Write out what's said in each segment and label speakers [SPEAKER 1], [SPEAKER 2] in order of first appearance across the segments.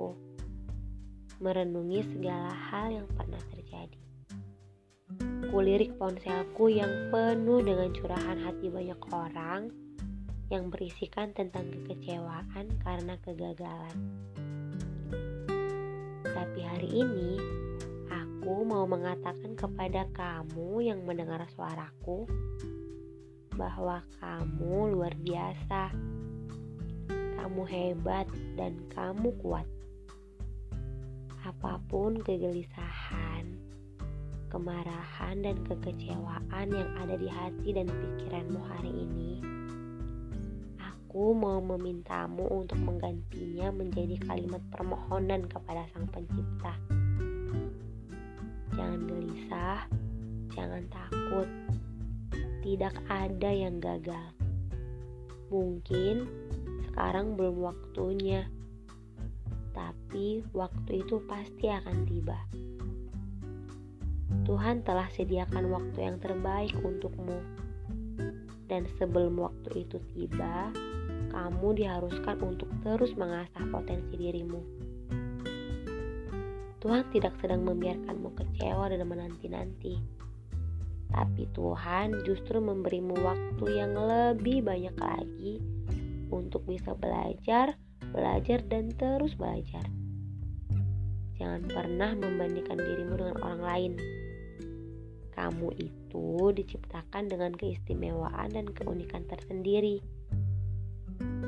[SPEAKER 1] aku, merenungi segala hal yang pernah terjadi. Kulirik ponselku yang penuh dengan curahan hati banyak orang yang berisikan tentang kekecewaan karena kegagalan. Tapi hari ini aku mau mengatakan kepada kamu yang mendengar suaraku bahwa kamu luar biasa. Kamu hebat dan kamu kuat. Apa pun kegelisahan, kemarahan, dan kekecewaan yang ada di hati dan pikiranmu hari ini, aku mau memintamu untuk menggantinya menjadi kalimat permohonan kepada Sang Pencipta. Jangan gelisah, jangan takut. Tidak ada yang gagal. Mungkin sekarang belum waktunya, tapi waktu itu pasti akan tiba. Tuhan telah sediakan waktu yang terbaik untukmu, dan sebelum waktu itu tiba, kamu diharuskan untuk terus mengasah potensi dirimu. Tuhan tidak sedang membiarkanmu kecewa dan menanti-nanti, tapi Tuhan justru memberimu waktu yang lebih banyak lagi untuk bisa belajar, belajar, dan terus belajar. Jangan pernah membandingkan dirimu dengan orang lain. Kamu itu diciptakan dengan keistimewaan dan keunikan tersendiri.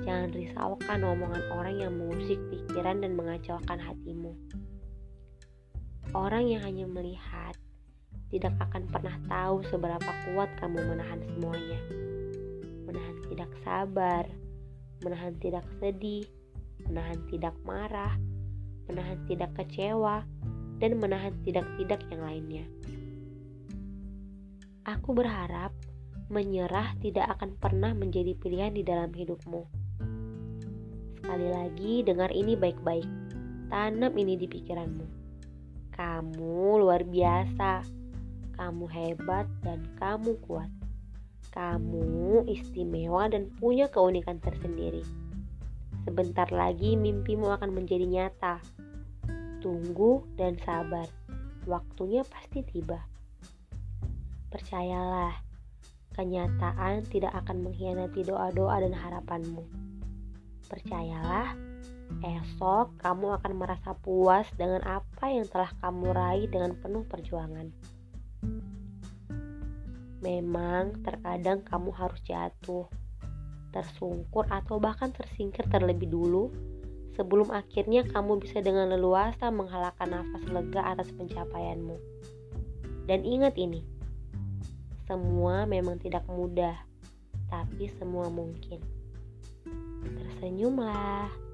[SPEAKER 1] Jangan risaukan omongan orang yang mengusik pikiran dan mengacaukan hatimu. Orang yang hanya melihat tidak akan pernah tahu seberapa kuat kamu menahan semuanya. Menahan tidak sabar, menahan tidak sedih, menahan tidak marah, menahan tidak kecewa, dan menahan tidak-tidak yang lainnya. Aku berharap menyerah tidak akan pernah menjadi pilihan di dalam hidupmu. Sekali lagi, dengar ini baik-baik. Tanam ini di pikiranmu. Kamu luar biasa. Kamu hebat dan kamu kuat. Kamu istimewa dan punya keunikan tersendiri. Sebentar lagi mimpimu akan menjadi nyata. Tunggu dan sabar. Waktunya pasti tiba. Percayalah, kenyataan tidak akan mengkhianati doa-doa dan harapanmu. Percayalah, esok kamu akan merasa puas dengan apa yang telah kamu raih dengan penuh perjuangan. Memang terkadang kamu harus jatuh, tersungkur atau bahkan tersingkir terlebih dulu sebelum akhirnya kamu bisa dengan leluasa menghalangkan nafas lega atas pencapaianmu. Dan ingat ini, semua memang tidak mudah, tapi semua mungkin. Tersenyumlah.